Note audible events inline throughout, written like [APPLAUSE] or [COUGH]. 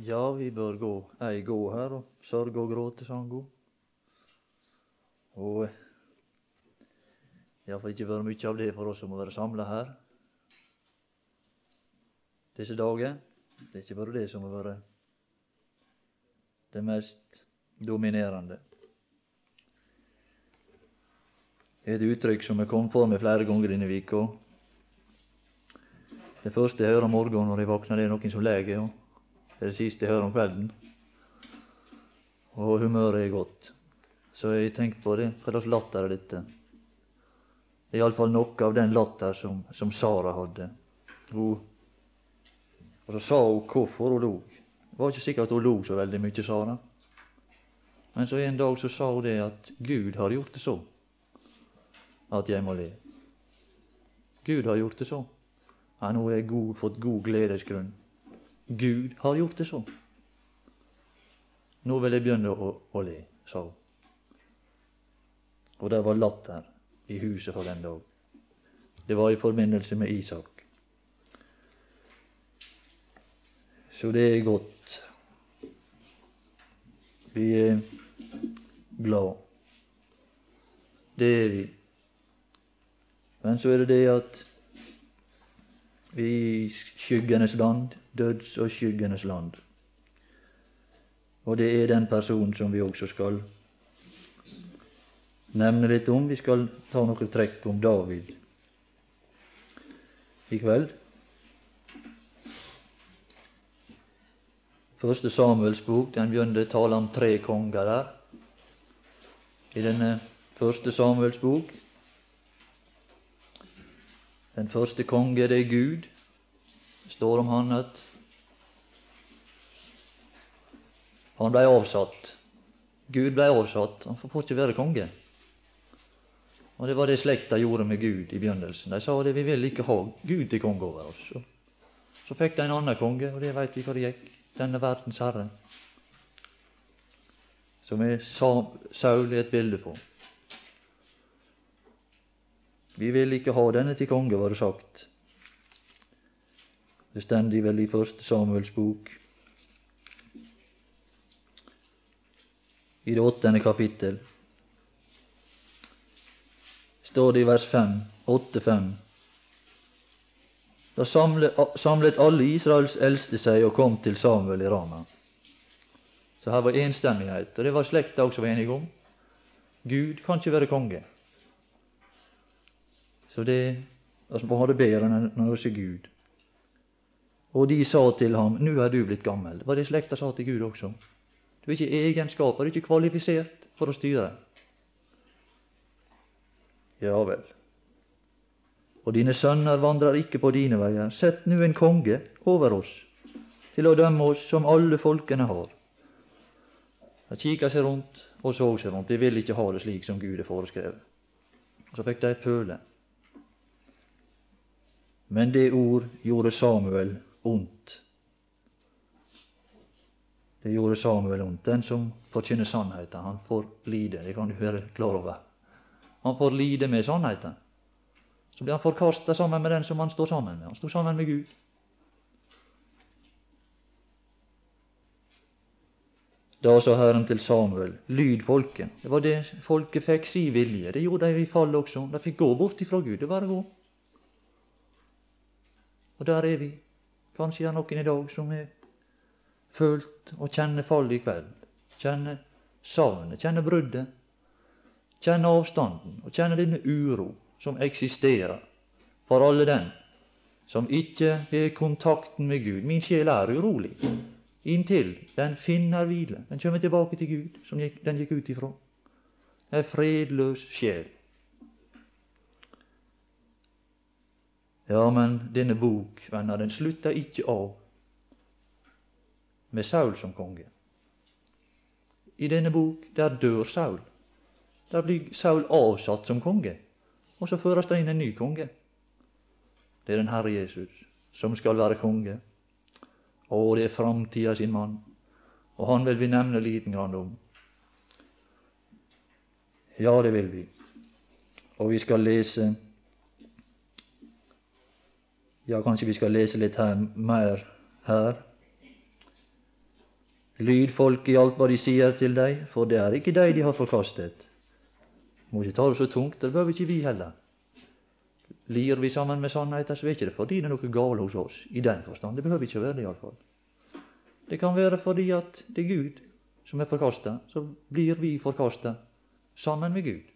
Ja, vi bør gå ei gå her og sørge og gråte, sa han god. Og det har ikke vært mye av det for oss som må være samla her disse dager. Det er ikke bare det som må være det mest dominerende. Er et uttrykk som er kommet for meg flere ganger denne vika. Det første jeg hører om morgenen når jeg våkner, det er noen som leger. Det er det siste jeg hører om kvelden. Og humøret er godt. Så jeg tenkte på det. Hva slags latter er dette? Det er iallfall noe av den latter som, som Sara hadde. Hun, og så sa hun hvorfor hun lo. Det var ikke sikkert at hun lo så veldig mye, Sara. Men så en dag så sa hun det at Gud har gjort det så at jeg må le. Gud har gjort det så. Ja, nå har fått god gledesgrunn. Gud har gjort det så. Nå vil jeg begynne å, å le, sa hun. Og det var latter i huset for den dag. Det var i forbindelse med Isak. Så det er godt. Vi er glad. Det er vi. Men så er det det at i skyggenes land, døds- og skyggenes land. Og det er den personen som vi også skal nevne litt om. Vi skal ta noen trekk om David i kveld. Første Samuels bok den begynner å tale om tre konger der. I denne første Samuels bok den første konge, det er Gud. Det står om han at han blei avsatt. Gud blei avsatt. Han får ikke være konge. Og Det var det slekta gjorde med Gud i begynnelsen. De sa det, vi vil ikke ha Gud til konge over oss. Så fikk de en annen konge, og det veit vi hvor det gikk. Denne verdens herre. Som er Saul et bilde på. Vi vil ikke ha denne til konge, var det sagt. Det stendig vel i Første Samuels bok, i det åttende kapittel. Står det i vers 5, 8-5. Da samlet alle Israels eldste seg og kom til Samuel i Rama. Så her var enstemmighet, og det var slekta også var enige om. Gud kan ikke være konge. Så det altså, må ha det bedre enn hos Gud. Og de sa til ham, nå er du blitt gammel. Det var det slekta sa til Gud også. Du er ikke egenskaper, du er ikke kvalifisert for å styre. Ja vel. Og dine sønner vandrer ikke på dine veier. Sett nå en konge over oss, til å dømme oss som alle folkene har. De kikka seg rundt og så seg rundt. De ville ikke ha det slik som Gud er foreskrevet. Så fikk de føle. Men det ord gjorde Samuel ondt. Det gjorde Samuel ondt. Den som forkynner sannheten, han får lide. Det kan du være klar over. Han får lide med sannheten. Så blir han forkasta sammen med den som han står sammen med. Han står sammen med Gud. Da sa Herren til Samuel, lyd folket. Det var det folket fikk si vilje. Det gjorde de i fall også. De fikk gå bort ifra Gud. Det var å gå. Og der er vi. Kanskje er noen i dag som har følt og kjenner fallet i kveld. Kjenner savnet, kjenner bruddet. Kjenner avstanden og kjenner denne uro som eksisterer for alle den som ikke har kontakten med Gud. Min sjel er urolig inntil den finner hvile. Den kommer tilbake til Gud, som den gikk ut ifra. En fredløs sjel. Ja, men denne bok, venner, den slutta ikke av med Saul som konge. I denne bok, der dør Saul. Der blir Saul avsatt som konge, og så føres det inn en ny konge. Det er den Herre Jesus som skal være konge. Og det er framtida sin mann. Og han vil vi nevne liten grann om. Ja, det vil vi. Og vi skal lese ja, kanskje vi skal lese litt her, mer her. Lyd folk i alt hva de sier til deg, for det er ikke deg de har forkastet. Må ikke ta det så tungt, det behøver ikke vi heller. Lir vi sammen med sannheten, så er ikke det fordi det er noe galt hos oss, i den forstand. Det behøver ikke å være det, iallfall. Det kan være fordi at det er Gud som er forkasta, så blir vi forkasta sammen med Gud.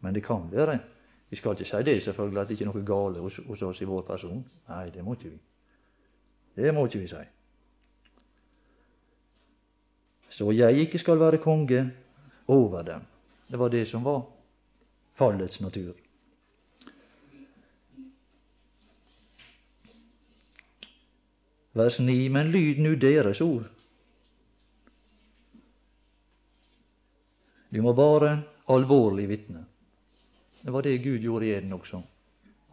Men det kan være Vi skal ikke si det, selvfølgelig, at det ikke er noe galt hos, hos oss i vår person. Nei, det må ikke vi. Det må ikke vi si. Så jeg ikke skal være konge over dem. Det var det som var fallets natur. Vers 9. Men lyd nu deres ord. Du må være alvorlig vitne. Det var det Gud gjorde i Eden også.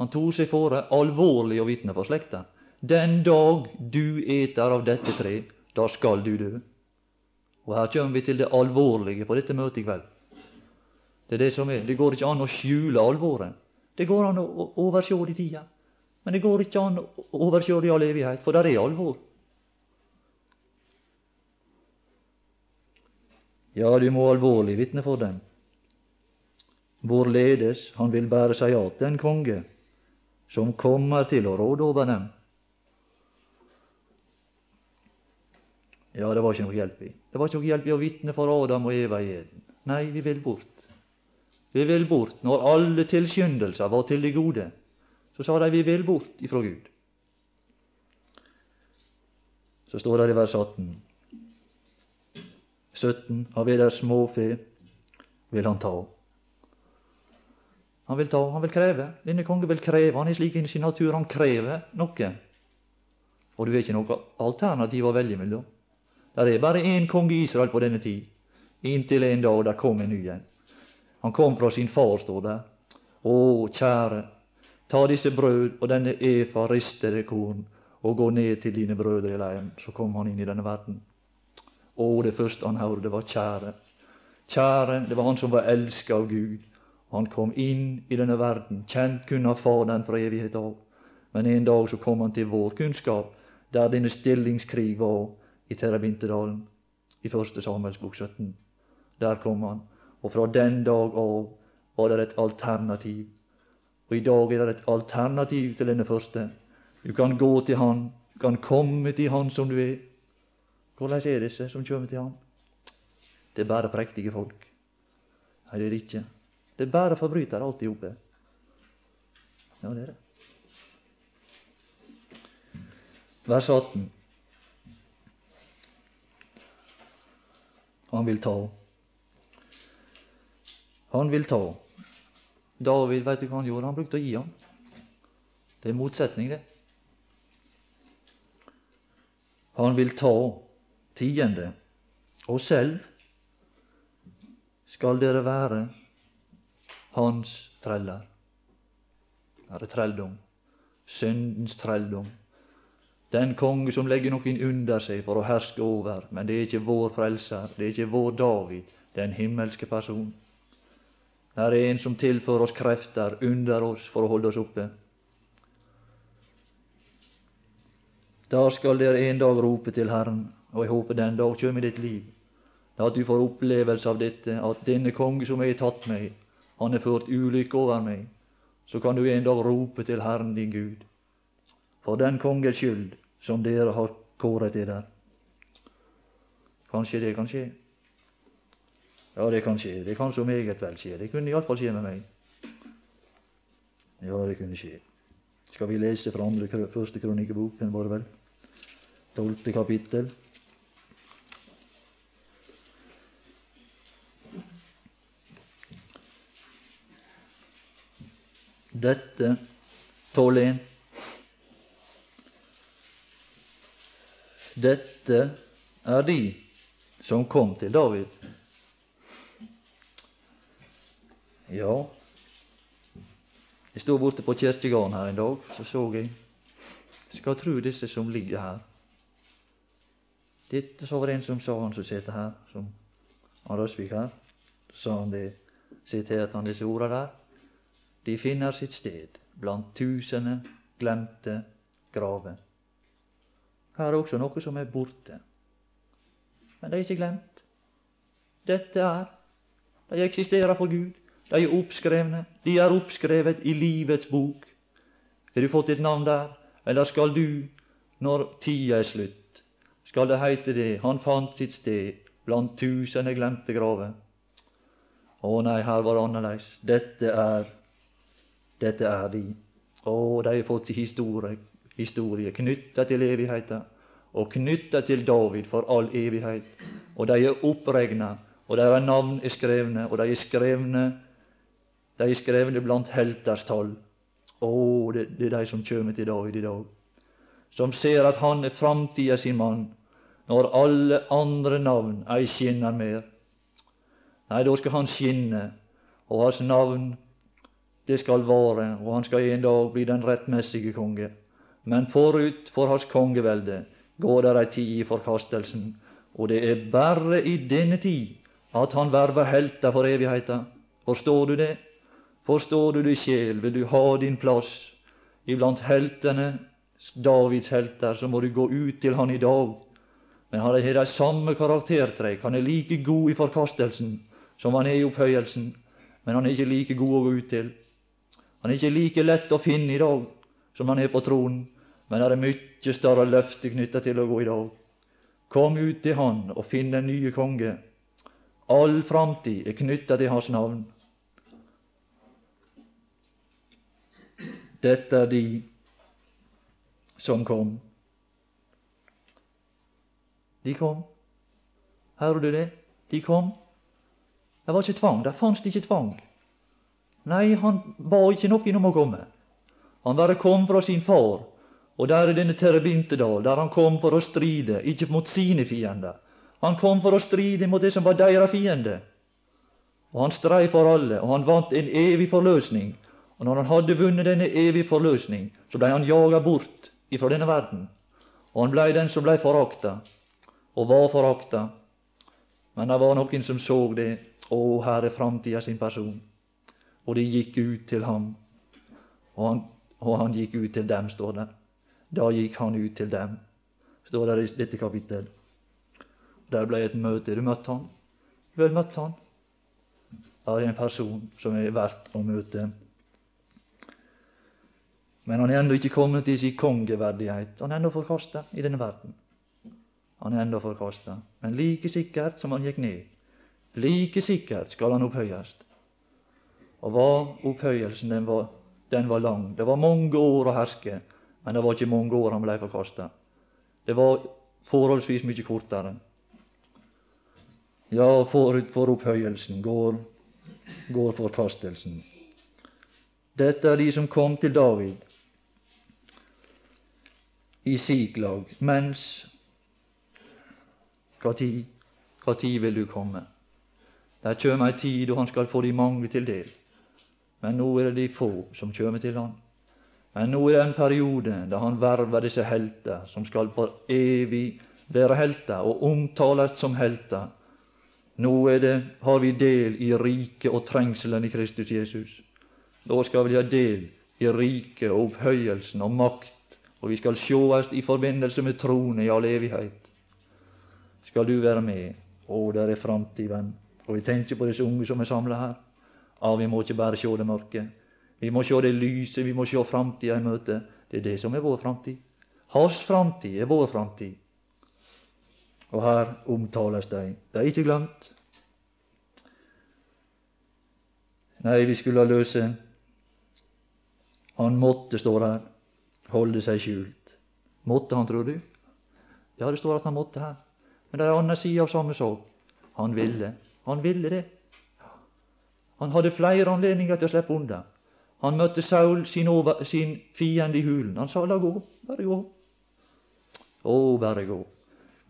Han tok seg fore alvorlig å vitne for slekta. Den dag du eter av dette tre, da skal du dø. Og her kommer vi til det alvorlige på dette møtet i kveld. Det er det som er. Det går ikke an å skjule alvoret. Det går an å overse det i tida. Men det går ikke an å overse det i all evighet, for der er alvor. Ja, du må alvorlig vitne for dem. Hvorledes han vil bære seg at den konge som kommer til å råde over dem. Ja, det var ikke noe hjelp i. Det var ikke noe hjelp i å vitne for Adam og Eva i Eden. Nei, vi vil bort. Vi vil bort. Når alle tilskyndelser var til det gode, så sa de vi vil bort ifra Gud. Så står det i vers 18 17 av eder småfe vil han ta. Han vil ta, han vil kreve. Denne kongen vil kreve. Han er slik i sin natur. Han krever noe. Og du har ikke noe alternativ å velge mellom. Det er bare én konge i Israel på denne tid, inntil en dag der kom en ny en. Han kom fra sin far, står det. Å, kjære, ta disse brød og denne efa ristede korn og gå ned til dine brødre i leiren. Så kom han inn i denne verden. Å, det første han hørte, var kjære. Kjære, det var han som var elska av Gud. Han kom inn i denne verden, kjent kun av Faderen fra evighet av. Men en dag så kom han til vår kunnskap, der denne stillingskrig var i Terabintedalen i første Samuels bok 17. Der kom han. Og fra den dag av var det et alternativ. Og i dag er det et alternativ til denne første. Du kan gå til Han, du kan komme til Han som du er. Hvordan er disse som kommer til Han? Det er bare prektige folk. Nei, det er det ikke. Det er bare forbrytere alt i hop. Ja, det er det. Vers 18. Han vil ta. Han vil ta. David, vet du hva han gjorde? Han brukte å gi ham. Det er motsetning, det. Han vil ta tiende, og selv skal dere være hans treller. Det er trelldom. Syndens trelldom. Den konge som legger noen under seg for å herske over. Men det er ikke vår frelser, det er ikke vår David, det er en himmelske person. Det er en som tilfører oss krefter under oss for å holde oss oppe. Da skal dere en dag rope til Herren, og jeg håper den dag kommer i ditt liv. At du får opplevelse av dette, at denne konge som jeg har tatt meg, han har ført ulykke over meg. Så kan du en dag rope til Herren din Gud. For den konges skyld som dere har kåret eder. Kanskje det kan skje. Ja, det kan skje. Det kan så meget vel skje. Det kunne iallfall skje med meg. Ja, det kunne skje. Skal vi lese fra andre, første var det vel? Tolvte kapittel. Dette, 12.1. Dette er de som kom til David. Ja, jeg sto borte på kirkegården her en dag, så så jeg Skal tru disse som ligger her. Dette så var det en som sa, han som sitter her, som han Røsvik her, sa han det, siterte han disse ordene der. De finner sitt sted blant tusene glemte graver. Her er også noe som er borte. Men det er ikke glemt. Dette er De eksisterer for Gud. De er oppskrevne. De er oppskrevet i livets bok. Har du fått et navn der? Eller skal du, når tida er slutt, skal det heite det, han fant sitt sted blant tusene glemte graver? Å nei, her var det annerledes. Dette er dette er de. Og de har fått sin historie, historie knytta til evigheta og knytta til David for all evighet. Og de er oppregna, og deres navn er skrevne, og de er skrevne de er skrevne blant helters tall. Å, det, det, er de som kommer til David i dag. Som ser at han er framtida sin mann, når alle andre navn ei skinner mer. Nei, da skal han skinne, og hans navn det skal vare, og han skal en dag bli den rettmessige konge. Men forut for hans kongevelde går der ei tid i forkastelsen, og det er bare i denne tid at han verver helter for evigheta. Forstår du det? Forstår du det, sjel? Vil du ha din plass iblant heltene, Davids helter, så må du gå ut til han i dag. Men han har de samme karaktertrekk. Han er like god i forkastelsen som han er i opphøyelsen. Men han er ikke like god å gå ut til. Han er ikke like lett å finne i dag som han er på tronen. Men det er mye større løfte knytta til å gå i dag. Kom ut til Han og finn den nye konge. All framtid er knytta til Hans navn. Dette er de som kom. De kom. Hører du det? De kom. Det var ikke tvang. Det fantes ikke tvang. Nei, han ba ikke noen om å komme. Han bare kom fra sin far. Og der er denne Terebintedal, der han kom for å stride, ikke mot sine fiender. Han kom for å stride mot det som var deres fiende. Og han strei for alle, og han vant en evig forløsning og når han hadde vunnet denne evige forløsning, så blei han jaga bort ifra denne verden. Og han blei den som blei forakta, og var forakta. Men det var noen som så det. Å, her er framtida sin person. Og de gikk ut til ham. Og han, og han gikk ut til dem, står det. Da gikk han ut til dem, står det i dette kapittel. Der ble et møte. Du møtte han? Vel møtte han. Her er en person som er verdt å møte. Men han er ennå ikke kommet til sin kongeverdighet. Han er ennå forkasta i denne verden. Han er ennå forkasta. Men like sikkert som han gikk ned, like sikkert skal han opphøyes. Og var opphøyelsen den var, den var lang. Det var mange år å herske, men det var ikke mange år han ble forkasta. Det var forholdsvis mye kortere. Ja, forut for opphøyelsen går, går forkastelsen. Dette er de som kom til David i Siklag, mens tid? Vil du komme? Der kjem ei tid da han skal få de mange til del. Men nå er det de få som kjem til han. Men nå er det en periode da han verver disse helter, som skal for evig være helter og omtales som helter. Nå det, har vi del i riket og trengselen i Kristus Jesus. Da skal vi ha del i riket og opphøyelsen og makt og vi skal sjåast i forbindelse med tronen i all evighet. Skal du være med? Å, der er framtid, venn. Og vi tenker på disse unge som er samla her. Ja, vi må ikke bare sjå det mørke. Vi må sjå det lyset, vi må sjå framtida i møte. Det er det som er vår framtid. Hans framtid er vår framtid. Og her omtales de. De er ikke glemt. Nei, vi skulle ha løse Han måtte, står her holde seg skjult. Måtte han, tror du? Ja, det står at han måtte her. Men det er ei anna side av samme sak. Han ville. Han ville det. Han hadde flere anledninger til å slippe unna. Han møtte Saul, sin, over, sin fiende, i hulen. Han sa 'la gå, bare gå'. Å, bare gå.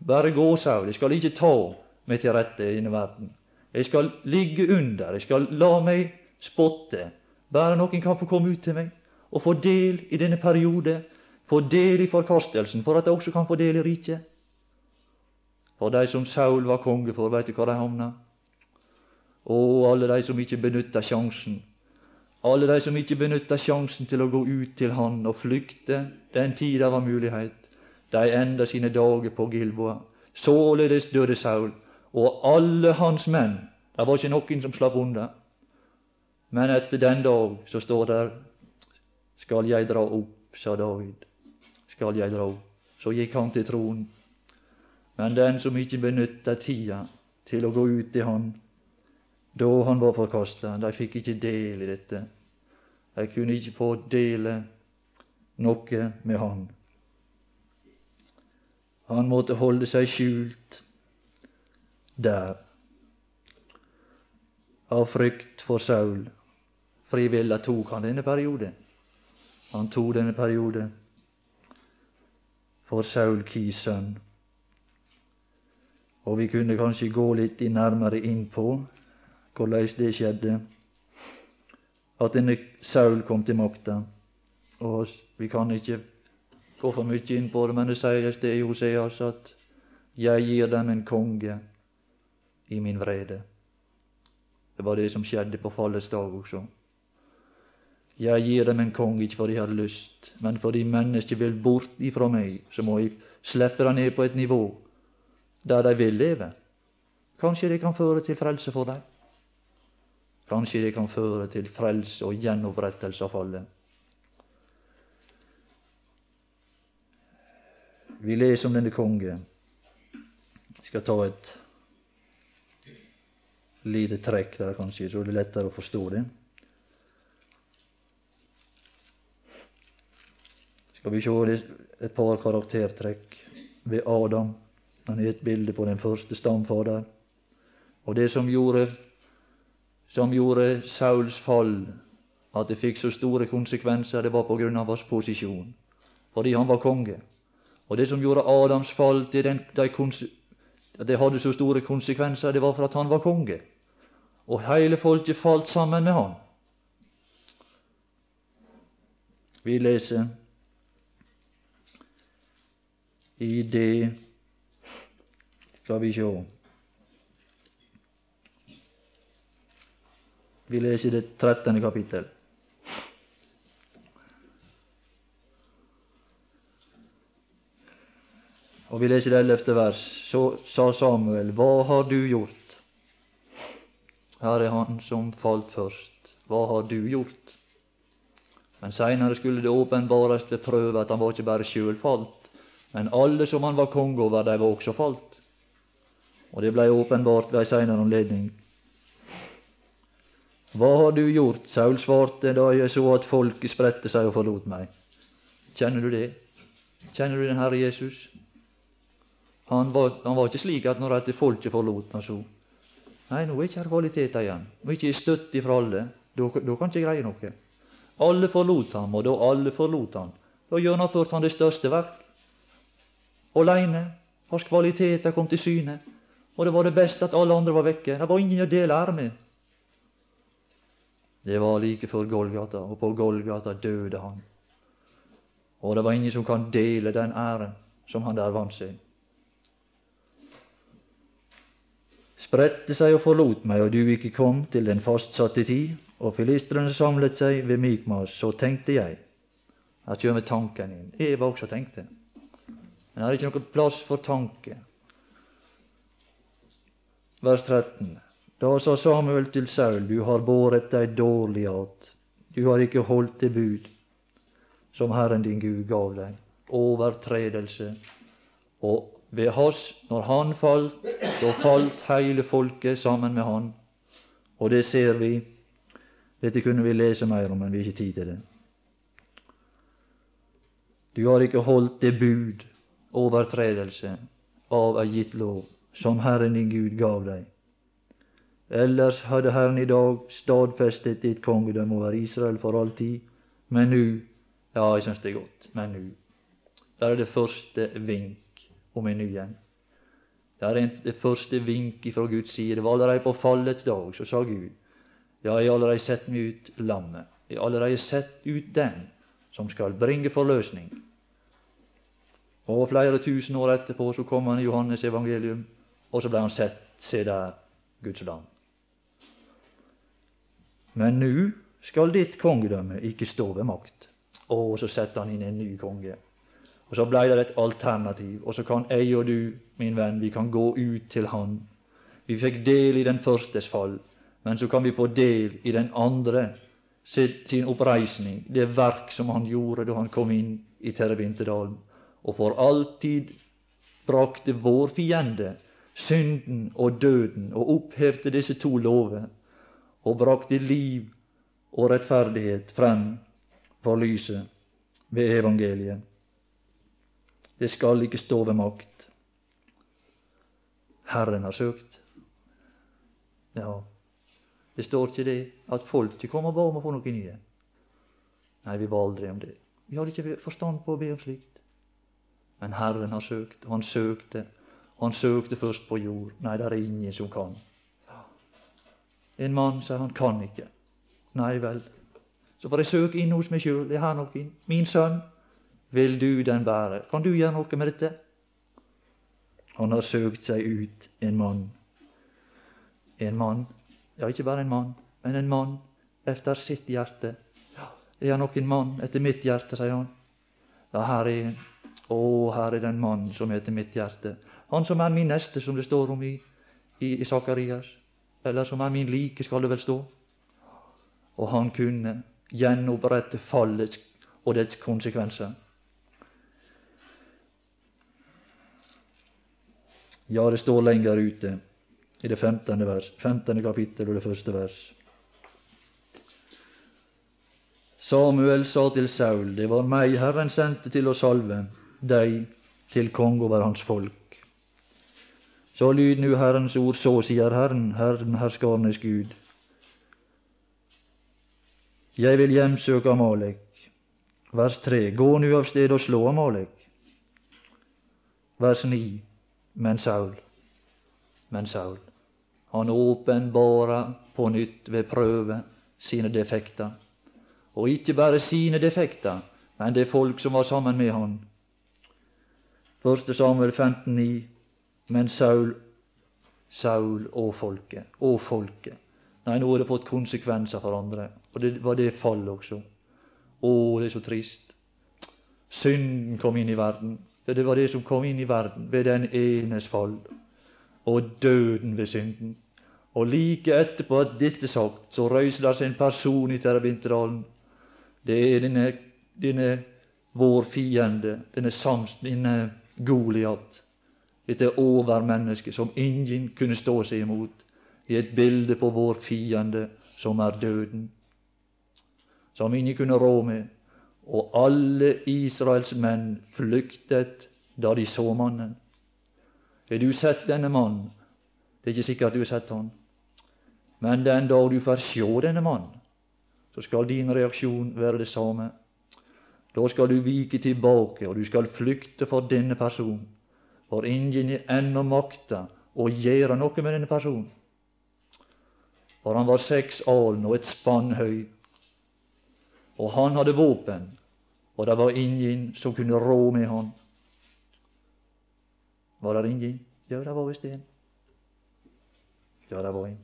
Bare gå, Saul. Jeg skal ikke ta meg til rette i denne verden. Jeg skal ligge under. Jeg skal la meg spotte. Bare noen kan få komme ut til meg og få del i denne periode, få del i forkastelsen, for at de også kan få del i riket. For de som Saul var konge for, veit du hvor de havna? Og alle de som ikke benytta sjansen. Alle de som ikke benytta sjansen til å gå ut til Han og flykte den tid det var mulighet. de enda sine dager på Gilboa. Således døde Saul, og alle hans menn. Det var ikke noen som slapp unna. Men etter den dag så står der skal jeg dra opp, sa David. Skal jeg dra opp. Så gikk han til tronen. Men den som ikke benytta tida til å gå ut til han, da han var forkasta, de fikk ikke del i dette. De kunne ikke få dele noe med han. Han måtte holde seg skjult der av frykt for Saul. Frivillig tok han denne periode. Han tok denne periode for Saul Kis. Og vi kunne kanskje gå litt nærmere inn på hvordan det skjedde. At denne Saul kom til makta. Og vi kan ikke gå for mye inn på det, men det sies det i Hoseas at 'jeg gir dem en konge i min vrede'. Det var det som skjedde på fallets dag også. Jeg gir dem en konge ikke fordi jeg har lyst, men fordi mennesket vil bort ifra meg, så må jeg slippe dem ned på et nivå der de vil leve. Kanskje det kan føre til frelse for dem. Kanskje det kan føre til frelse og gjenopprettelse av fallet. Vi leser om denne konge. Jeg skal ta et lite trekk der, kanskje, så det er lettere å forstå det. Skal vi se et par karaktertrekk ved Adam. Han er et bilde på den første stamfader. Og det som gjorde, som gjorde Sauls fall, at det fikk så store konsekvenser, det var på grunn av hans posisjon. Fordi han var konge. Og det som gjorde Adams fall til den, de, det hadde så store konsekvenser, det var for at han var konge. Og hele folket falt sammen med han. Vi leser i det Skal vi sjå Vi leser det 13. kapittel. Og vi leser det ellevte vers. Så sa Samuel, hva har du gjort? Her er han som falt først. Hva har du gjort? Men seinere skulle det åpenbares ved prøve at han var ikke bare sjøl falt, men alle som han var konge over, de var også falt. Og det blei åpenbart ved ei seinere anledning. Hva har du gjort? Saul svarte da jeg så at folket spredte seg og forlot meg. Kjenner du det? Kjenner du den Herre Jesus? Han var, han var, ikke slik at når at folket forlot han så Nei, nå er ikke her kvaliteter igjen. Nå er ikke støtte fra alle. Da, kan ikke greie noe. Alle forlot ham, og da alle forlot ham, da gjennomførte han det største verk. Aleine. Hans kvaliteter kom til syne. Og det var det beste at alle andre var vekke. Det var ingen å dele ære med. Det var like før Golgata, og på Golgata døde han. Og det var ingen som kan dele den æren som han der vant seg. spredte seg og forlot meg, og du ikke kom til den fastsatte tid, og filistrene samlet seg ved Mikmas, så tenkte jeg Her kommer tanken inn. Eva også tenkte. Men det er ikke noen plass for tanke. Vers 13. Da sa Samuel til Saul, du har båret deg dårlig att. Du har ikke holdt det bud som Herren din Gud gav deg. Overtredelse og ved hans, når han falt, så falt hele folket sammen med han. Og det ser vi. Dette kunne vi lese mer om, men vi har ikke tid til det. Du har ikke holdt det bud, overtredelse, av ei gitt lov, som Herren din Gud gav deg. Ellers hadde Herren i dag stadfestet ditt kongedømme over Israel for all tid. Men nu Ja, jeg syns det er godt. Men nu. Der er det første vink om en ny en. Det er det første vink fra Guds side. Det var allerede på fallets dag. Så sa Gud ja, jeg har allerede sett meg ut lammet. Jeg har allerede sett ut den som skal bringe forløsning. Og flere tusen år etterpå så kom han i Johannes evangelium, og så ble han sett. Se der, Guds lam. Men nå skal ditt kongedømme ikke stå ved makt. Og så setter han inn en ny konge. Og så blei det et alternativ. Og så kan jeg og du, min venn, vi kan gå ut til Han. Vi fikk del i den førstes fall, men så kan vi få del i den andre sin oppreisning, det verk som han gjorde da han kom inn i Terrebinterdalen, og for alltid brakte vår fiende, synden og døden, og opphevde disse to lover, og brakte liv og rettferdighet frem for lyset ved evangeliet. Det skal ikke stå ved makt. Herren har søkt. Ja, det står ikke det at folket kom og ba om å få noe nye. Nei, vi ba aldri om det. Vi hadde ikke forstand på å be om slikt. Men Herren har søkt, og han søkte. Han søkte først på jord. Nei, det er ingen som kan. En mann sa han kan ikke. Nei vel. Så får jeg søke inn hos meg sjøl. Jeg har inn. Min sønn, vil du den bære? Kan du gjøre noe med dette? Han har søkt seg ut en mann. En mann, ja, ikke bare en mann, men en mann efter sitt hjerte. Er han nok en mann etter mitt hjerte, sier han. Ja, her er en. Å, her er den mann som heter mitt hjerte. Han som er min neste, som det står om i, i, i Sakarias. Eller som er min like, skal det vel stå. Og han kunne gjenopprette fallet og dets konsekvenser. Ja, det står lenger ute i det 15. vers, 15. kapittel og det første vers. Samuel sa til Saul, det var meg Herren sendte til å salve deg til konge over hans folk. Så lyd nu Herrens ord, så sier Herren, Herren herskarenes Gud. Jeg vil hjemsøke Amalek. Vers 3. Gå nu av sted og slå Amalek. Vers 9 men Saul. Men Saul. Han åpenbara på nytt ved prøve sine defekter. Og ikke bare sine defekter, men det folk som var sammen med han. 1. Samuel 15,9. Men Saul, Saul og folket, og folket. Nei, nå har det fått konsekvenser for andre. Og det var det fallet også. Å, det er så trist. Synden kom inn i verden. Det var det som kom inn i verden ved den enes fall, og døden ved synden. Og like etterpå at dette sagt, så røyser det seg en person i Terabinterdalen. Det er denne, denne vår fiende, denne Sams, denne Goliat. Dette overmennesket som ingen kunne stå seg imot, i et bilde på vår fiende, som er døden. Som ingen kunne rå med og alle Israels menn flyktet da de så mannen. Har du sett denne mannen? Det er ikke sikkert du har sett han. Men den dag du får se denne mannen, så skal din reaksjon være det samme. Da skal du vike tilbake, og du skal flykte for denne personen. For ingen har ennå makta å gjøre noe med denne personen. For han var seks alen og et spann høy. Og han hadde våpen, og det var ingen som kunne rå med han. Var det ingen? Ja, det var visst en. Ja, det var en.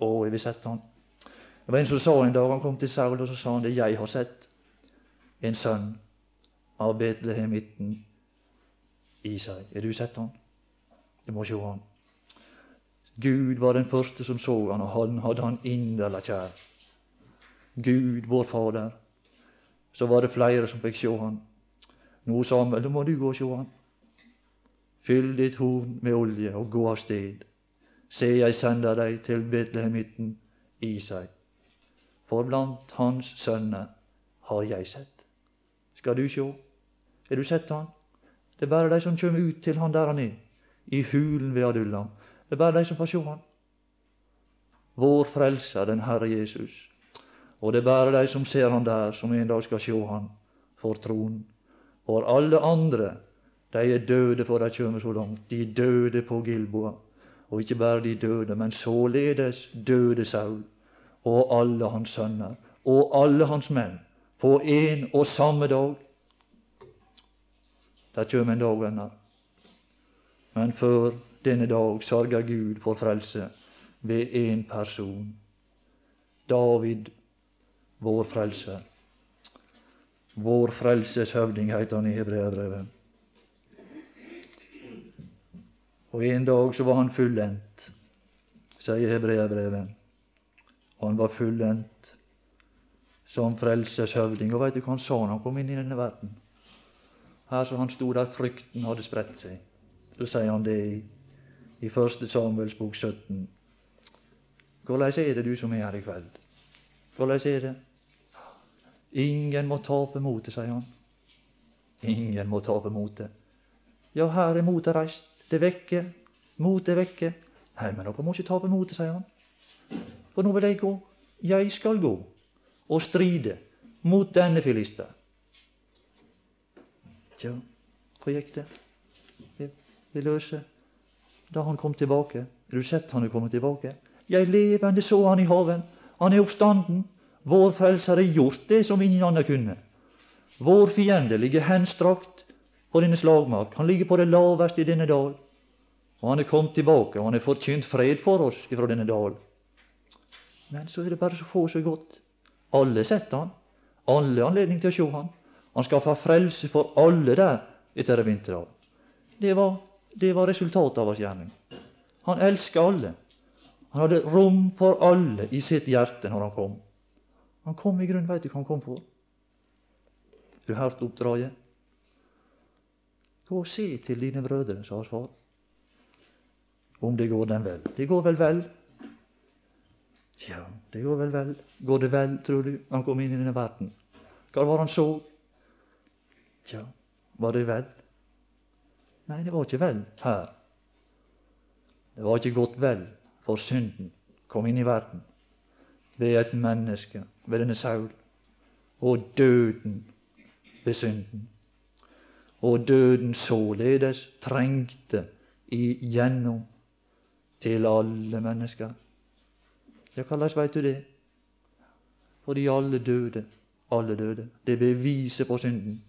Å, jeg vil sett han. Det var en som sa en dag han kom til Saul, og så sa han det. Jeg har sett en sønn av Betlehemitten i seg. Har du sett han? Du må se han. Gud var den første som så han, og han hadde han inderlig kjær. Gud, vår Fader. Så var det flere som fikk se han. Nå sa han vel, da må du gå og se han. Fyll ditt horn med olje og gå av sted. Se, jeg sender deg til Betlehemitten i seg. For blant hans sønner har jeg sett. Skal du sjå? Har du sett han? Det er bare de som kommer ut til han der han er, i hulen ved Adullam. Det er bare de som får sjå han. Vår Frelser, den Herre Jesus. Og det er bare de som ser han der, som en dag skal sjå han for tronen. For alle andre, de er døde for de kommer så langt. De døde på Gilboa. Og ikke bare de døde, men således døde Saul og alle hans sønner og alle hans menn på en og samme dag. Det kjem en dag, venner. Men før denne dag sørger Gud for frelse ved én person. David vår Frelser. Vår frelses høvding, heter han i Hebreabrevet. Og en dag så var han fullendt, sier Hebreabrevet. Han var fullendt som frelses høvding. Og veit du hva han sa når han kom inn i denne verden? Her så han sto der frykten hadde spredt seg. Så sier han det i, i 1. Samuels bok 17. Hvordan er det du som er her i kveld? Hvordan er det? Ingen må tape motet, sier han. Ingen må tape motet. Ja, her er motet reist. Det vekker. vekke. Motet vekker. Nei, men dere må ikke tape motet, sier han. For nå vil jeg gå. Jeg skal gå og stride mot denne filister. Tja, hvor gikk det? Vi løser. Da han kom tilbake. Har du sett han er kommet tilbake? Jeg levende så han i haven. Han er oppstanden. Vår Frelser har gjort det som ingen annen kunne. Vår fiende ligger henstrakt på denne slagmark. Han ligger på det laveste i denne dal. Og han er kommet tilbake, og han har forkynt fred for oss ifra denne dal. Men så er det bare så få som er gått. Alle sett han. Alle har anledning til å se han. Han skaffer frelse for alle der etter vinterdag. Det var, det var resultatet av hans gjerning. Han elska alle. Han hadde rom for alle i sitt hjerte når han kom. Han kom i grunnen, veit du hva han kom for? Du hørte oppdraget? Gå og se til dine brødre, sa hans far, om det går dem vel. Det går vel vel? Tja, det går vel vel. Går det vel, tror du, han kom inn i denne verden? Hva var han så? Tja, var det vel? Nei, det var ikke vel her. Det var ikke gått vel, for synden kom inn i verden ved et menneske ved denne Saul, og døden ved synden. Og døden således trengte igjennom til alle mennesker. Ja, hvordan veit du det? Fordi alle døde. Alle døde. Det beviser på synden.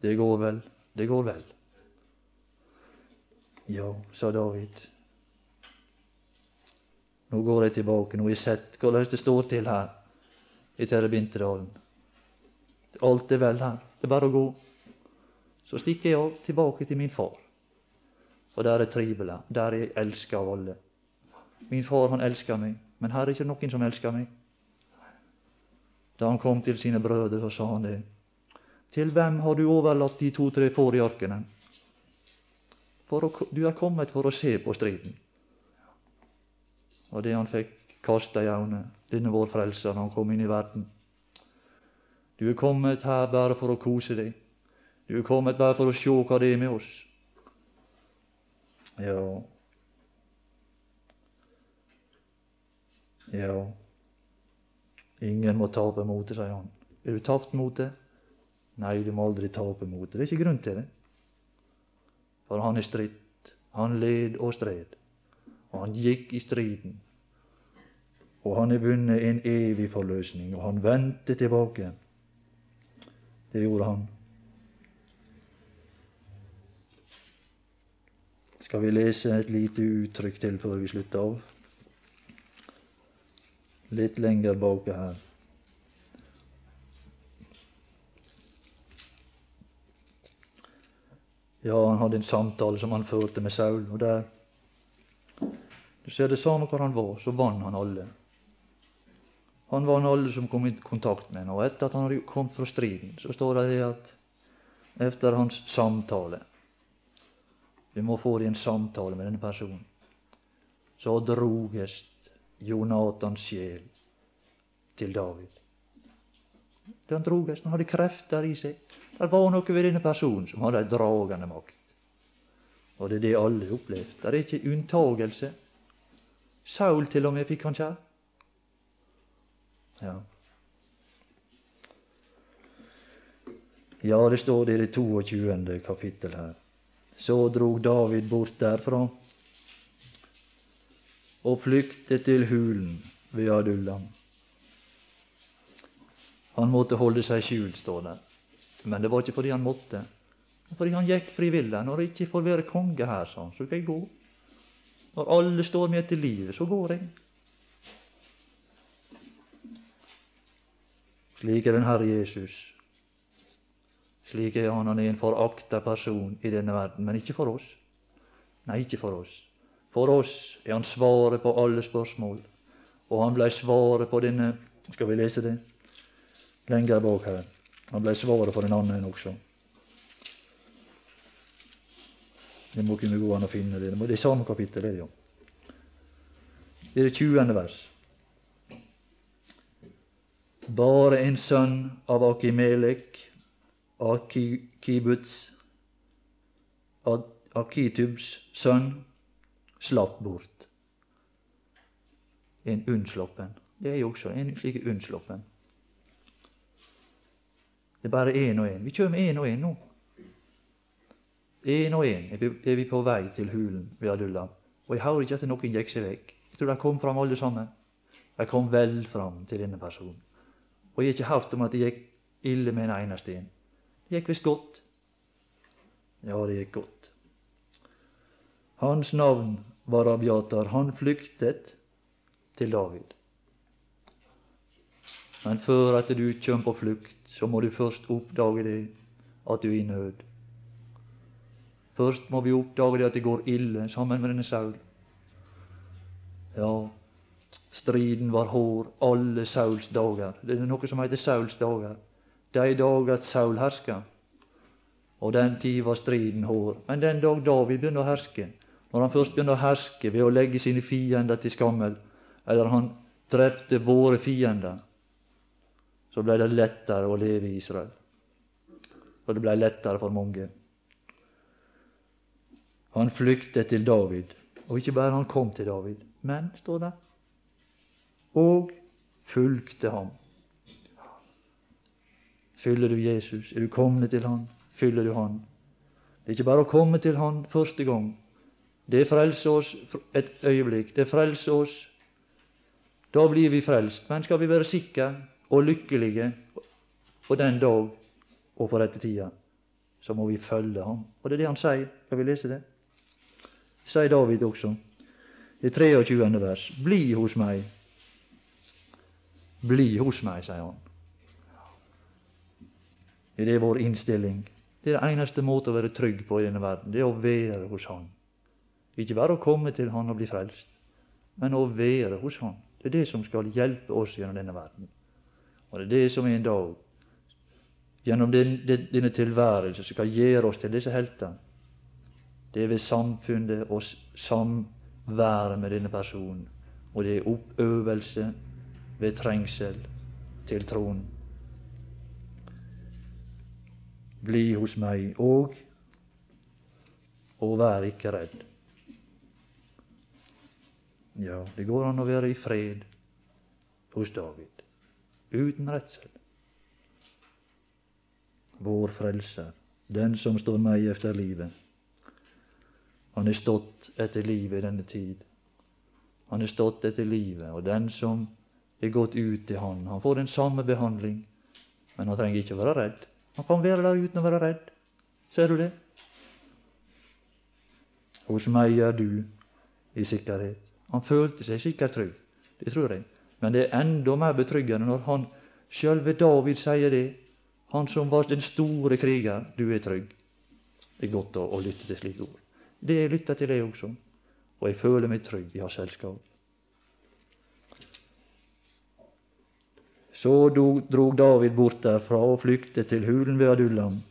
Det går vel, det går vel. Ja, sa David. Nå går jeg tilbake. Nå har jeg sett hvordan det står til her i Terrebinterdalen. Alt er vel her. Det er bare å gå. Så stikker jeg tilbake til min far. For der er trivelig. Der er jeg elska av alle. Min far, han elsker meg, men her er ikke noen som elsker meg. Da han kom til sine brødre, så sa han det. Til hvem har du overlatt de to-tre får i arkene? For å, du er kommet for å se på striden og det han fikk kasta i øynene, denne vår frelser, når han kom inn i verden. Du er kommet her bare for å kose deg. Du er kommet bare for å se hva det er med oss. Ja Ja Ingen må tape motet, sier han. Er du tapt motet? Nei, du må aldri tape motet. Det er ikke grunn til det. For han er stritt. Han led og stred. Og han gikk i striden. Og han er vunnet en evig forløsning, og han vendte tilbake. Det gjorde han. Skal vi lese et lite uttrykk til før vi slutter av? Litt lenger bak her. Ja, han hadde en samtale som han førte med Saul, og der du ser det samme hvor han var, så vant han alle. Han vant alle som kom i kontakt med ham. Og etter at han hadde kommet fra striden, så står det at etter hans samtale Vi må få det i en samtale med denne personen. Så drogest Jonathans sjel til David. Den drogest, han hadde krefter i seg. Det var noe ved denne personen som hadde en dragende makt. Og det er det alle har opplevd. Det er ikke unntagelse. Saul til og med fikk han kjær. Ja. ja, det står det i det 22. kapittel her. Så drog David bort derfra og flyktet til hulen ved Adullam. Han måtte holde seg skjult, står det. Men det var ikke fordi han måtte. Fordi han gikk frivillig. Når jeg ikke får være konge her, sa han, så skal jeg gå. Når alle står meg etter livet, så går jeg. Slik er den Herre Jesus. Slik er han. Han er en forakta person i denne verden, men ikke for oss. Nei, ikke for oss. For oss er han svaret på alle spørsmål. Og han blei svaret på denne Skal vi lese det? Lenger bak her. Han blei svaret for en annen også. Det må kunne gå an å finne det. Det er samme kapittel, er det jo. Det er det 20. vers. Bare en sønn av Akimelek, Akibuts, Akitubs sønn, slapp bort. En unnsloppen. Det er jo også en slik unnsloppen. Det er bare én og én. Vi med én og én nå. Én og én er vi på vei til hulen ved Adulla. Og jeg hører ikke at noen gikk seg vekk. Jeg tror de kom fram alle sammen. De kom vel fram til denne personen. Og jeg har ikke hørt om at det gikk ille med en eneste en. Det gikk visst godt. Ja, det gikk godt. Hans navn var Abiatar. Han flyktet til David. Men før at du kjem på flukt, så må du først oppdage det at du er i nød. Først må vi oppdage det at det går ille sammen med denne Saul. Ja, striden var hår alle Sauls dager. Det er noe som heter Sauls dager. De dager Saul herska. Og den tid var striden hår. Men den dag David begynner å herske, når han først begynner å herske ved å legge sine fiender til skammel, eller han drepte våre fiender, så ble det lettere å leve i Israel. Og det ble lettere for mange. Han flyktet til David. Og ikke bare han kom til David, men, står det, og fulgte ham. Fyller du Jesus? Er du kommet til han? Fyller du han? Det er ikke bare å komme til han første gang. Det frelser oss et øyeblikk. Det frelser oss. Da blir vi frelst. Men skal vi være sikre og lykkelige på den dag og for tida, så må vi følge ham. Og det er det han sier. Skal vi lese det? Sier David også. I 23. vers. Bli hos meg. Bli hos meg, sier han. Det er vår innstilling. Det er det eneste måte å være trygg på i denne verden. Det er å være hos Han. Ikke bare å komme til Han og bli frelst, men å være hos Han. Det er det som skal hjelpe oss gjennom denne verden. Og det er det som en dag, gjennom denne tilværelse, skal gjøre oss til disse heltene. Det er ved samfunnet og samværet med denne personen. Og det er oppøvelse ved trengsel til tronen. Bli hos meg og og vær ikke redd. Ja, det går an å være i fred hos David uten redsel. Vår Frelser, den som står meg efter livet. Han er stått etter livet i denne tid. Han er stått etter livet, og den som er gått ut til Han, han får den samme behandling. Men han trenger ikke være redd. Han kan være der uten å være redd. Ser du det? Hos meg er du i sikkerhet. Han følte seg sikkert trygg. Det tror jeg. Men det er enda mer betryggende når han sjølve David sier det. Han som var den store kriger. Du er trygg. Det er godt å, å lytte til slike ord. Det jeg lytter til, jeg også. Og jeg føler meg trygg i hans selskap. Så drog David bort derfra og flyktet til hulen ved Adullam.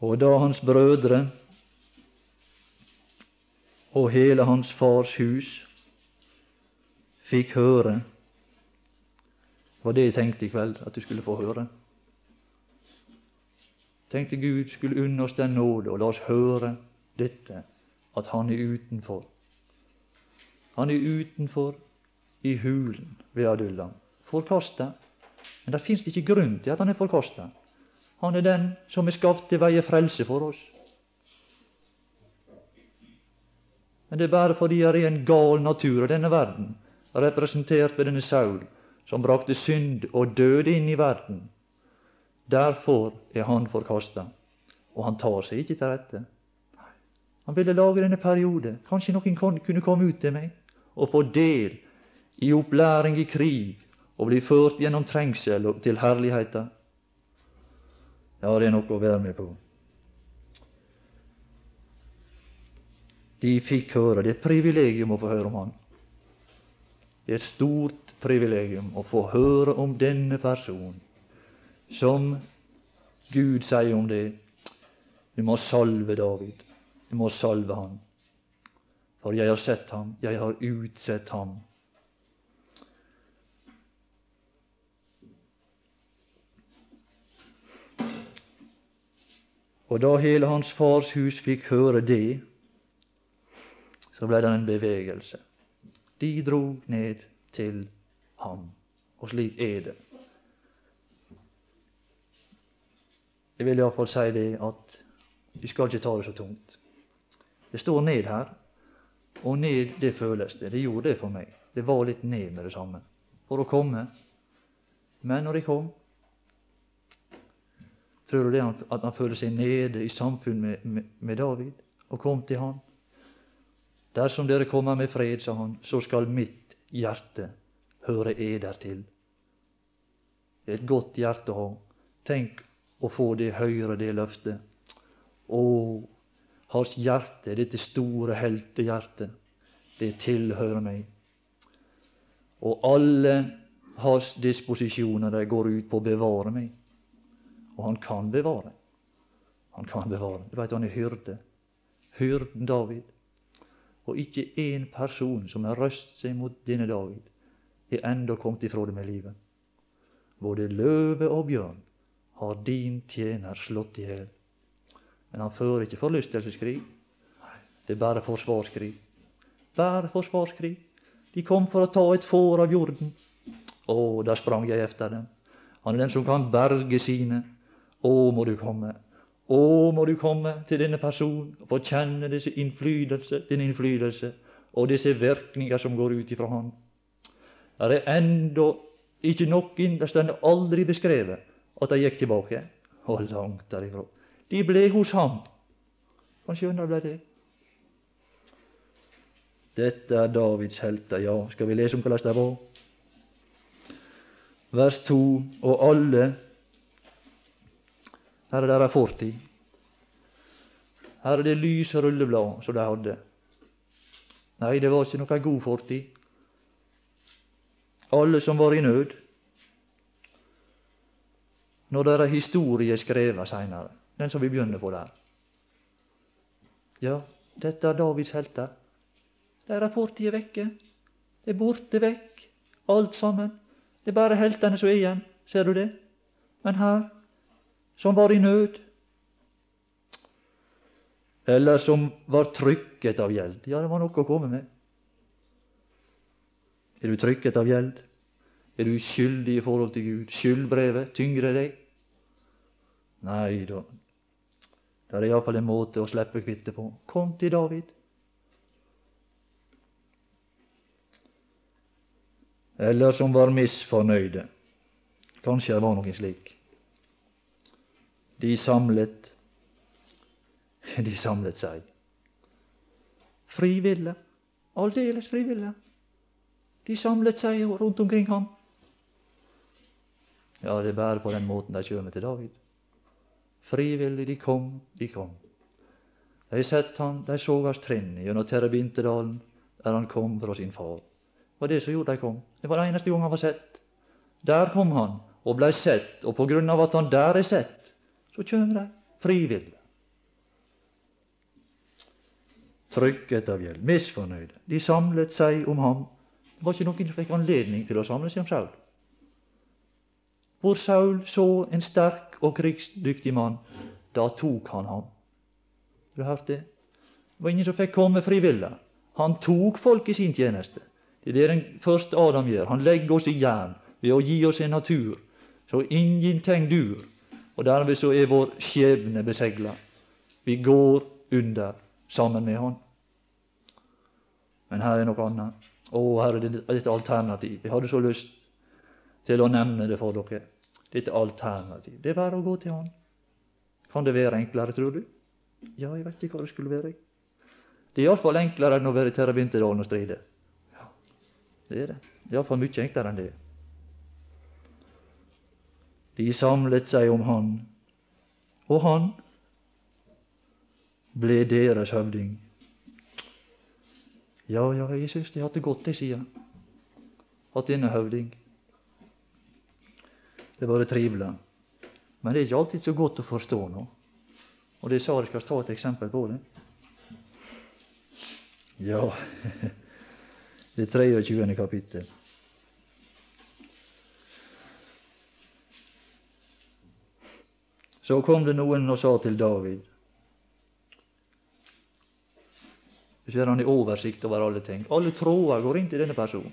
Og da hans brødre og hele hans fars hus fikk høre var det jeg tenkte i kveld at du skulle få høre. Tenkte Gud skulle unne oss den nåde, og la oss høre dette, at Han er utenfor. Han er utenfor i hulen ved Adullam. Forkasta. Men det fins ikke grunn til at han er forkasta. Han er den som er skapt til veie frelse for oss. Men det er bare fordi det er en gal natur i denne verden representert ved denne Saul, som brakte synd og døde inn i verden. Derfor er han forkasta, og han tar seg ikke til rette. Han ville lage denne periode. Kanskje noen kunne komme ut til meg og få del i opplæring i krig og bli ført gjennom trengsel til herligheten. Ja, det er noe å være med på. De fikk høre. Det er et privilegium å få høre om han. Det er et stort privilegium å få høre om denne personen, som Gud sier om det. Du må salve David. Du må salve ham. For jeg har sett ham, jeg har utsett ham. Og da hele hans fars hus fikk høre det, så ble det en bevegelse. De drog ned til ham. Og slik er det. Jeg vil iallfall si det at vi skal ikke ta det så tungt. Det står ned her, og ned, det føles det. Det gjorde det for meg. Det var litt ned med det samme. For å komme. Men når de kom, Tror du det at han følte seg nede i samfunn med, med, med David og kom til han? Dersom dere kommer med fred, sa han, så skal mitt hjerte høre eder til. Et godt hjerte å ha. Tenk å få det høyre, det løftet. Å, hans hjerte, dette store heltehjertet, det tilhører meg. Og alle hans disposisjoner de går ut på å bevare meg. Og han kan bevare. Han kan bevare. Du veit han er hyrde. Hyrden David. Og ikke én person som har røst seg mot denne David, er enda kommet ifra det med livet. Både løve og bjørn har din tjener slått i hjel. Men han fører ikke forlystelseskrig. Det er bare forsvarskrig. Bare forsvarskrig. De kom for å ta et får av jorden. Å, der sprang jeg efter dem. Han er den som kan berge sine. Å, må du komme. Å, må du komme til denne personen og få kjenne disse innflytelse, din innflytelse og disse virkninger som går ut ifra han. Det er enda ikke noen Det står aldri beskrevet at de gikk tilbake. Og langt derifra. De ble hos ham. Kan skjønne ble det. Dette er Davids helter, ja. Skal vi lese om hvordan det var? Vers 2. Og alle her er deres fortid. Her er det lyse rulleblad som de hadde. Nei, det var ikke noe god fortid. Alle som var i nød. Når det er historie skrevet seinere, den som vi begynner på der. Ja, dette er Davids helter. Fortid er vekke. Det er borte vekk, alt sammen. Det er bare heltene som er igjen. Ser du det? Men her som var i nød, eller som var trykket av gjeld. Ja, det var noe å komme med. Er du trykket av gjeld? Er du skyldig i forhold til Gud? Skyldbrevet tyngre deg? Nei da. Det er iallfall en måte å slippe kvitt det på. Kom til David. Eller som var misfornøyde. Kanskje det var noen slik. De samlet De samlet seg. Frivillige. Aldeles frivillige. De samlet seg rundt omkring ham. Ja, det er bare på den måten de kommer til David. Frivillig, de kom, de kom. De sett han, de så hans trinn gjennom Terrebinterdalen der han kom fra sin far. Det var det som gjorde de kom. Det var den eneste gang han var sett. Der kom han og blei sett, og på grunn av at han der er sett, så kjem dei frivillig. Trykket av gjeld, misfornøyde. De samlet seg om ham. Det var ikke noen som fikk anledning til å samle seg om Saul. Hvor Saul så en sterk og krigsdyktig mann, da tok han ham. Du hørt det? Var ingen som fikk komme frivillig. Han tok folk i sin tjeneste. Det er det den første Adam gjør. Han legger oss i jern ved å gi oss en natur så ingenting dur og dermed så er vår skjebne besegla. Vi går under sammen med Han. Men her er noe annet. Å, her er et alternativ. Jeg hadde så lyst til å nevne det for dere. Dette alternativ. Det er bare å gå til Han. Kan det være enklere, tror du? Ja, jeg vet ikke hva det skulle være. Det er iallfall enklere enn å være i Terrabinterdalen og stride. Ja, det er det. Iallfall mye enklere enn det. De samlet seg om han, og han ble deres høvding. Ja, ja, jeg syns de har hatt det godt, jeg, sier. At denne høvding. Det var trivelig. Men det er ikke alltid så godt å forstå nå. Og det sa jeg skal ta et eksempel på det. Ja, [LAUGHS] det 23. kapittel. Så kom det noen og sa til David Så er han i oversikt over alle ting. Alle tråder går inn til denne personen.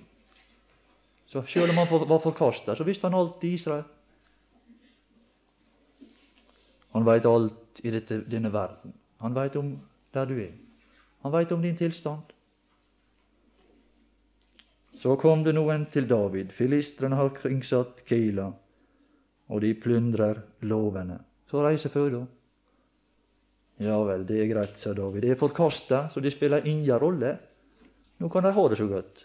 Så selv om han var forkasta, så visste han alt i Israel. Han veit alt i dette, denne verden. Han veit om der du er. Han veit om din tilstand. Så kom det noen til David. Filistrene har kringsatt Kila, og de plyndrer låvene. Så reiser føda. Ja vel, det er greit, sa David. Det er forkasta, så det spiller ingen rolle. Nå kan de ha det så godt.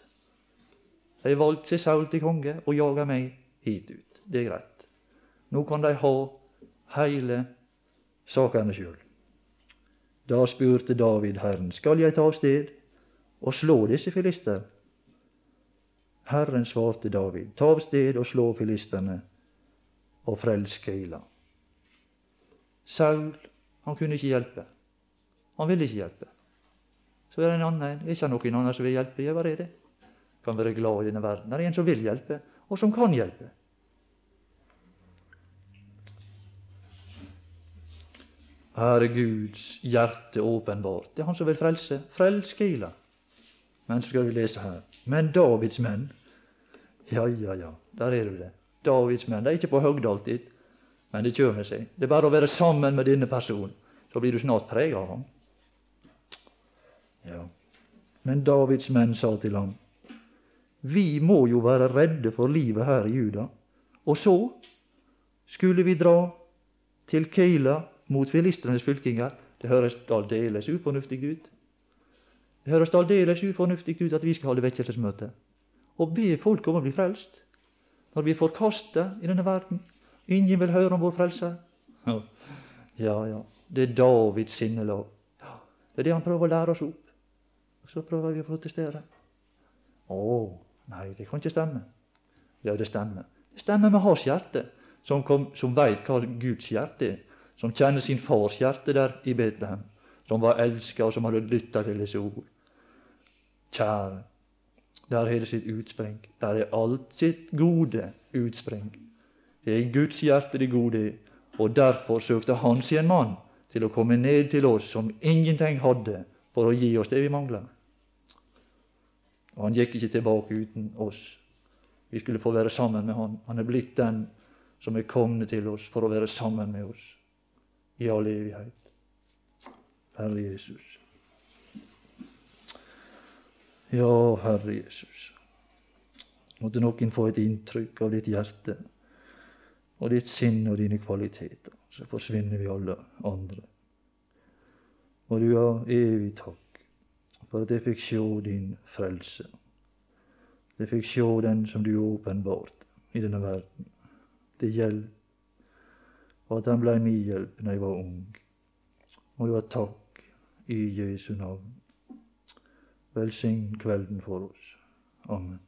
De har valgt seg Saul til konge og jaga meg hit ut. Det er greit. Nå kan de ha hele sakene sjøl. Da spurte David Herren, skal jeg ta av sted og slå disse filister? Herren svarte David, ta av sted og slå filisterne og frels Keila. Saul han kunne ikke hjelpe. Han ville ikke hjelpe. Så er det en annen Er ikke noen annen som vil hjelpe? Ja, hva er det? Kan være glad i denne verden. Det er en som vil hjelpe, og som kan hjelpe. Her er Guds hjerte åpenbart. Det er Han som vil frelse. Frels Kila. Men så skal vi lese her. Men Davids menn Ja, ja, ja, der er du det. Davids menn. De er ikke på høgde alltid. Men det kjem seg. Det er bare å være sammen med denne personen, så blir du snart prega av ham. Ja. Men Davids menn sa til ham, vi må jo være redde for livet her i Juda. Og så skulle vi dra til Keila mot filistrenes fylkinger. Det høres aldeles ufornuftig ut. Det høres aldeles ufornuftig ut at vi skal holde vekkelsesmøte og be folk om å bli frelst når vi er forkasta i denne verden. Ingen vil høre om vår frelse. Ja, ja. Det er Davids sinnelag. Det er det han prøver å lære oss opp. Og så prøver vi å protestere. Å, nei, det kan ikke stemme. Ja, det stemmer. Det stemmer med hans hjerte, som, kom, som veit hva Guds hjerte er. Som kjenner sin fars hjerte der i Betlehem. Som var elska, og som hadde lytta til disse ord. Kjære, der har det sitt utspring. Der er alt sitt gode utspring. Guds hjerte det gode og derfor søkte Han sin mann til å komme ned til oss som ingenting hadde, for å gi oss det vi mangler. Og Han gikk ikke tilbake uten oss. Vi skulle få være sammen med Han. Han er blitt den som er kommet til oss for å være sammen med oss i all evighet. Herre Jesus. Ja, Herre Jesus. Måtte noen få et inntrykk av ditt hjerte og ditt sinn og dine kvaliteter. Så forsvinner vi alle andre. Og du har evig takk for at jeg fikk sjå din frelse. Jeg fikk sjå den som du åpenbart i denne verden. Det hjelp, og at han blei min hjelp når jeg var ung. Og du har takk i Jesu navn. Velsign kvelden for oss. Amen.